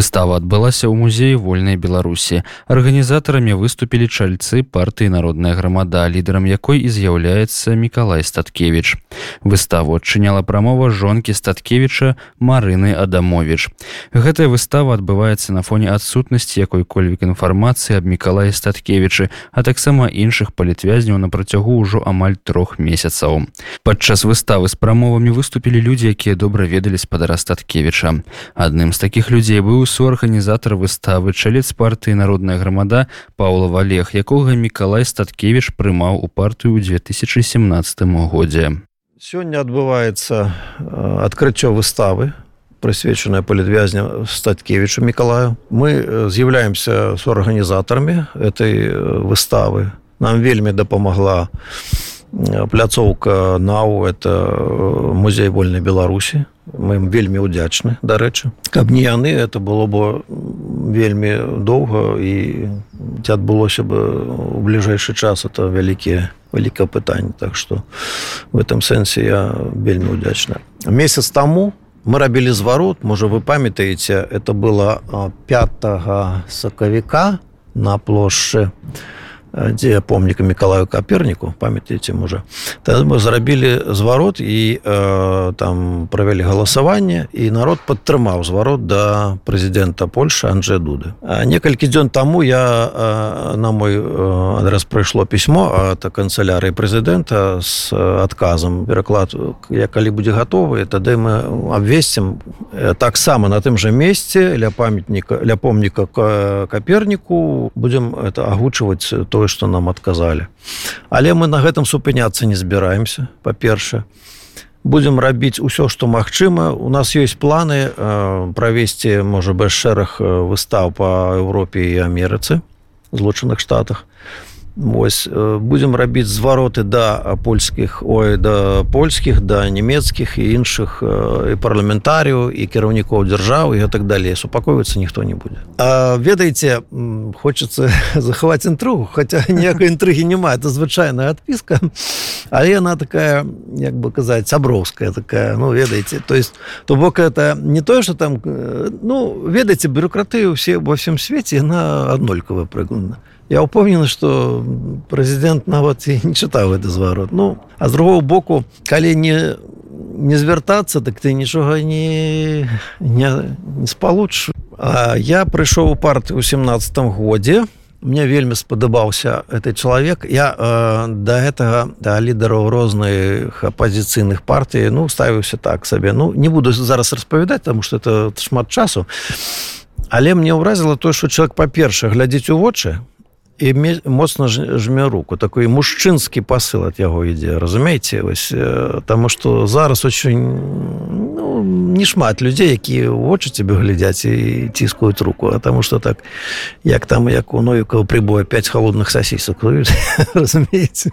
Выстава адбылася ў музеі вольнай беларусі. Арганізатарамі выступілі чальцы партыі народная грамада лідарам якой і з'яўляецца мікалай статкевич выставу адчыняла прамова жонкі статкевіча марыны адамович гэтая выстава адбываецца на фоне адсутнасці якой-кольвік інфармацыі аб мікалаі статкевічы а таксама іншых палітвязняў на працягу ўжо амаль трох месяцаў. Падчас выставы з прамовамі выступілі людзі якія добра ведалі спадара статкевіча. Адным з такіх людзей быў суарганізатар выставы чалец партыі народная грамада паула валег якога мікалай статкевич прымаў у партыю ў 2017 годзе. Сёння адбываецца адкрыццё выставы прысвечаная палітвязня статкевичу мікалаю. Мы з'яўляемся суарганізатарамі этой выставы. Нам вельмі дапамагла пляцоўка нау это музей вольнай беларусі мы ім вельмі ўдзячны дарэчы. Каб не яны это было бы вельмі доўга і ці адбылося бы у бліжэйшы час это вялікія вялікае пытанне. Так что в этом сэнсе я вельмі ўдзячна месяц таму мы рабілі зварот можа вы памятаеце это было 5 сакавіка на плошчы. на дзе помніка мікалаю каперніку памятаеце можа тады мы зрабілі зварот і э, там правялі галасаванне і народ падтрымаў зварот да прэзідэнта польши Анджея дуды. Некалькі дзён таму я э, на мой адрес прыйшло пісьмо от канцелярыі прэзідэнта з адказам пераклад я калі будзе гатовы тады мы абвесцім таксама на тым жа месцы ля памятніка ля помніка каперніку будзем это агучваць то тое што нам адказалі але мы на гэтым супыняцца не збіраемся па-перша будзем рабіць усё што магчыма. У нас ёсць планы э, правесці можа без шэраг выстаў па Еўропе і Амерыцы злучаных штатах Вось будзем рабіць звароты да польскіх ой да польскіх да нямецкіх і іншых і парламентарыяў і кіраўнікоў дзяржавы і так далей. Супакойвацца ніхто не будзе. Ведаеце хочацца захаваць інтрыгу хаця ніякай інтрыгі няма. Это звычайная адпіска але яна такая як бы казаць сяброўская такая. Ну ведаеце то есть то бок это не тое что там ну ведаеце бюрократыю усе во всем свеце яна аднолькавая прыгнана я упомнены что прэзідэнт нават і не чытаў гэты зварот ну а з другого боку калі не не звяртацца так ты нічога не не, не спалучш я прыйшоў у парты ў семнадцатом годзе мне вельмі спадабаўся этот чалавек я э, да гэтага да лідараў розных апозіцыйных партый ну ставіўся так сабе ну не буду зараз распавядаць тому что это шмат часу. Але мне ўразіла то что чалавек па-перша глядзець у вочы і моцна жме руку. Такой мужчынскі посыл от яго ідзе разумееце вось таму что зараз очень ну, не шмат людзей якія вочы тебе глядзяць і ціскаюць руку. А таму что так як там як у новікаў прибоя 5 холодных сосісок разумееце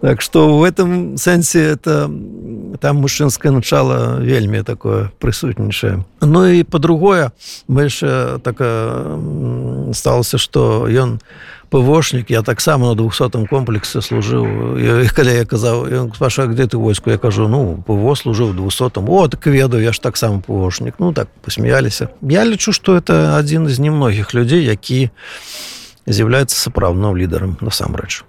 так что в этом сэнсе это там мужчынское начало вельмі такое прысутнейшее Ну і по-другое мы яшчэ так сталася что ён пвошнік я таксама на двухсотым комплексе служыў калі я казаў паша где ты войску я кажу ну пво служыў двухсотым о так ведаю я ж таксама пвошнік ну так посмяяліся я лічу что это адзін з немногіх людзей які з'яўляецца сапраўдным лідарам насамрэч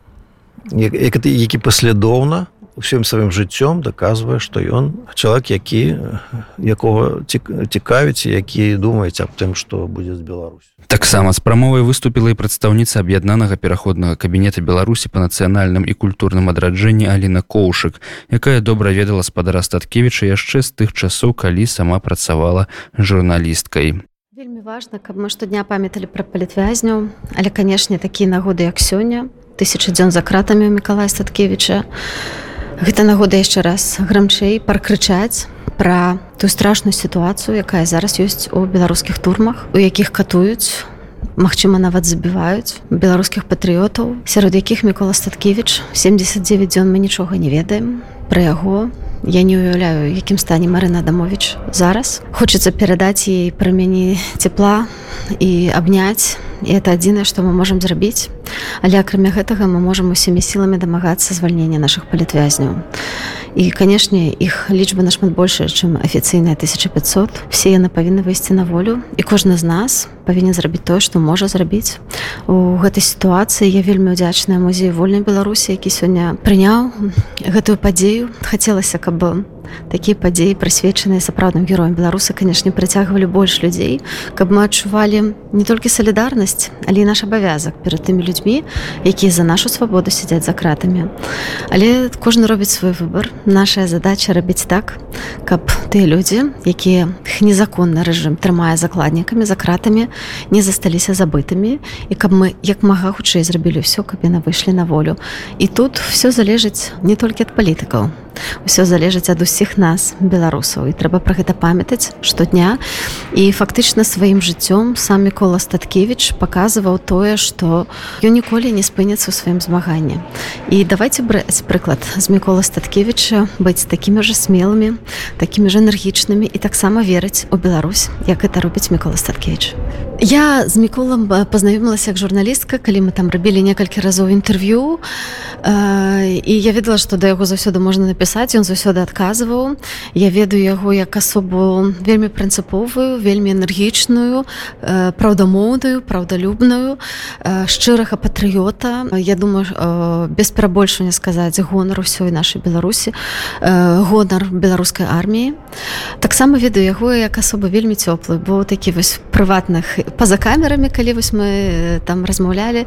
які паслядоўна усім сваім жыццём даказвае што ён чалавек які якога цікавіць які думаюць аб тым што будзе з Беларусь таксама з прамовай выступіла і прадстаўніца аб'яднанага пераходнага кабінета беларусі па нацыянальным і культурным адраджэнні Аліна коўшык якая добра ведала спадара статкевіча яшчэ з тых часоў калі сама працавала журналісткай. Вельмі важна каб мы штодня памяталі пра палітвязняў але канешне такія нагоды як сёння тысяча дзён за кратамі у мікалая статкевіча Гэта нагода яшчэ раз грамчэй пракрычаць пра тую страшную сітуацыю, якая зараз ёсць у беларускіх турмах, у якіх катуюць, Магчыма, нават забіваюць беларускіх патрыётаў, сярод якіх Мікола Статкевіч 79 дзён мы нічога не ведаем пра яго. Я не уяўляю, якім стане Марына Дамович зараз. Хочацца перадаць ей прамяні цепла і абняць. І это адзінае што мы можемм зрабіць. Але акрамя гэтага мы можемм усімі сіламі дамагацца звальнення наших палітвязняў і канешне іх лічба нашмат большая чым афіцыйная 1500 все яны павінны выйсці на волю. І кожны з нас павінен зрабіць тое што можа зрабіць. У гэтай сітуацыі я вельмі удзячная музей вольнай беларусі які сёння прыняў гэтую падзею. Хацелася каб kitabım. Такія падзеі прысвечаныя сапраўдным героем беларусы канешне прыцягвалі больш людзей каб мы адчувалі не толькі салідарнасць але і наш абавязак перад тымі людзьмі якія за нашу свабоду сядзяць за кратамі. Але кожны робіць свой выбор наша задача рабіць так каб тыя людзі якія незаконны рэжым трымае закладнікамі за кратамі не засталіся забытымі і каб мы як мага хутчэй зрабілі ўсё каб яны выйшлі на волю. І тут все залежыць не толькі ад палітыкаў Усё залежыць ад усіх нас беларусаў. І трэба пра гэта памятаць штодня. І фактычна сваім жыццём сам мікола статкевич паказваў тое што ён ніколі не спыняцца ў сваім змаганні. І давайте браць прыклад з мікола статкевича быць такімі же смелымі такімі ж энергічнымі і таксама верыць у Беларусь як это робіць мікола статкевич я з міколам пазнаёмілася як журналістка калі мы там рабілі некалькі разоў інтэрв'ю і я ведала што да яго заўсёды можна напісаць ён заўсёды адказваў я ведаю яго як асобу вельмі прынцыповую вельмі энергічную праўдамоўную праўдалюбную шчырага патрыёта я думаю без перабольшання сказаць гонар усёй нашай беларусі гонар беларускай арміі таксама ведаю яго як асоба вельмі цёплы бо такі вось прыватных па-за камерамі калі вось мы там размаўлялі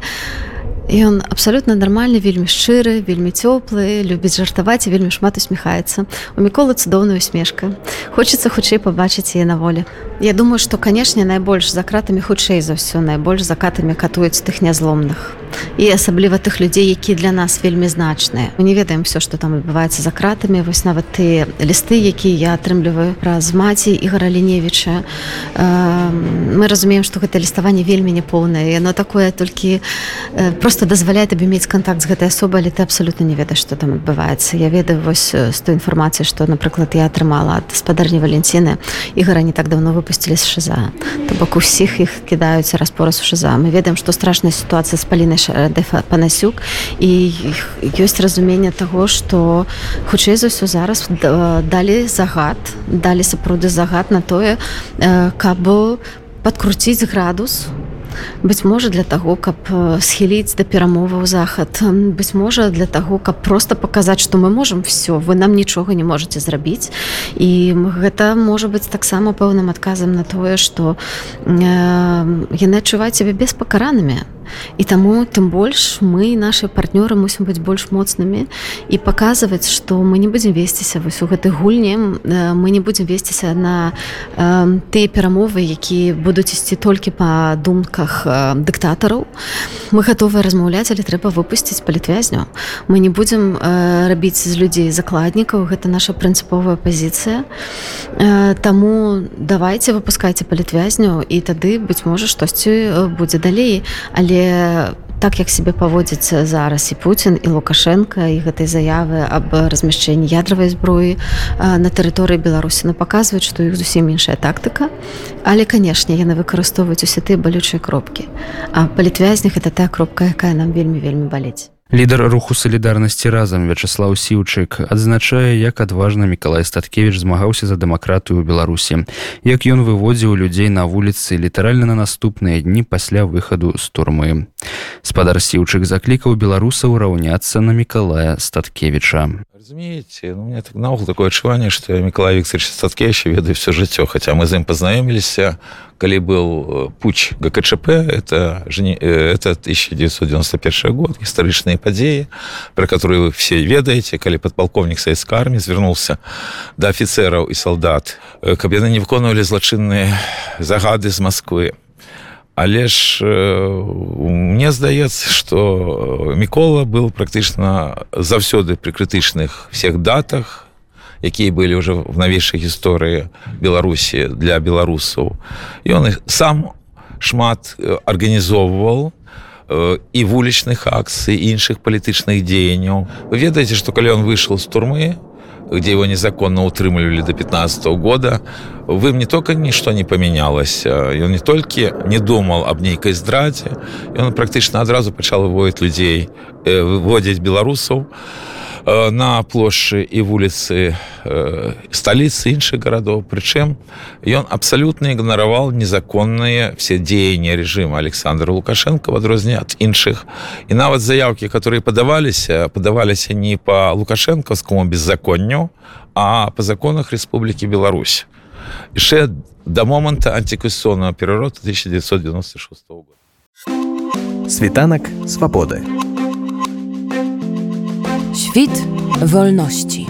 ён абсалютна нармальны вельмі шчыры вельмі цёплы любіць жартаваць і вельмі шмат усміхаецца у міколы цудоўную смешка хочется хутчэй пабачыць яе на волі. Я думаю што канешне найбольш за кратамі хутчэй за ўсё найбольш закатамі катуюць тых нязломных і асабліва тых людзей які для нас вельмі значныя мы не ведаем все что там адбываецца за кратамі вось нават ты лісты які я атрымліваю праз маці ігора ліневіча мы разумеем что гэта ліставанне вельмі няпоўнае яно такое толькі просто дазваляе табе мець контакт з гэтай асобай але ты абсолютно не ведаеш что там адбываецца я ведаю вось з той інфармацыі что напрыклад я атрымала ад гаспадарні валенціны ігора не так давно выпусцілі з шиза то бок усіх іх кідаюць распораз у шиза мы ведаем что страшная сітуацыя з палінай панасюк і ёсць разуменне таго што хутчэй за ўсё зараз далі загад далі сапраўды загад на тое каб подкруціць градус быць можа для таго каб схіліць да перамоваў захад быць можа для таго каб просто паказаць што мы можемм все вы нам нічога не можете зрабіць і гэта можа быць таксама пэўным адказам на тое што э, яны адчуваюць сябе беспакаранымі і таму тым больш мы наши партнёры мусім быць больш моцнымі і паказваць што мы не будзем весціся вось у гэтай гульні мы не будзем весціся на э, тыя перамовы якія будуць ісці толькі па думках э, дыктатараў мы гатовыя размаўляць але трэба выпусціць палітвязню мы не будзем э, рабіць з людзей закладнікаў гэта наша прынцыповая пазіцыя э, Таму давайте выпускайце палітвязню і тады быць можа штосьці будзе далей але так як себе паводзіцца зараз і Путін і лукашенко і гэтай заявы аб размяшчэнні ядравай зброі на тэрыторыі беларусі на паказваюць што іх зусім іншая тактыка. Але канешне яны выкарыстоўваюць усе тыя балючыя кропкі. А палітвязнях это тая кропка якая нам вельмі вельмі баліць лідар руху салідарнасці разам вячаслав сіўчык адзначае як адважна мікалай статкевич змагаўся за дэмакратыю ў беларусі. Як ён выводзіў людзей на вуліцы літаральна на наступныя дні пасля выхаду з турмы. Спадар сіўчык заклікаў беларусаў раўняцца на мікалая статкевича разумееце ну, мне так наогул такое адчуванне што міколай Вікторович статкевич ведаю все жыццё хаця мы з ім пазнаёміліся калі был э, пуч ГКЧП это жені, э, это 1991 год гістарычныя падзеі про которые вы все ведаеце калі подполковник савецкай армии звярнулся да офіцераў і солдат. Э, каб яны не выконвалі злачынныя загады з Москвы але ж мне здаецца что мікола был практычна заўсёды пры крытычных всех датах якія былі ўжо в навейшай гісторыі беларусі для беларусаў. Ён их сам шмат арганізоўваў і вулічных акцый іншых палітычных дзеянняў. Вы ведаеце што калі он выйшаў з турмы где его незаконно утрымливали до 15 года, в им не только ничто не поменялось, и он не только не думал об нейкой здраде, и он практично одразу начал выводить людей, выводить белорусов, Э, на плошчы і вуліцы э, сталіцы іншых гарадоў прычым ён абсалютна ігнараваў незаконныя все дзеянні рэжыма александра лукашенко в адрозне ад іншых і нават заявкі которые падаваліся падаваліся не по лукашэнкаўскому беззаконню а по законах Республікі Беларусь. Яшчэ до моманта антиконституционного перароту 1996 года. Світанак свабоды Świt wolności.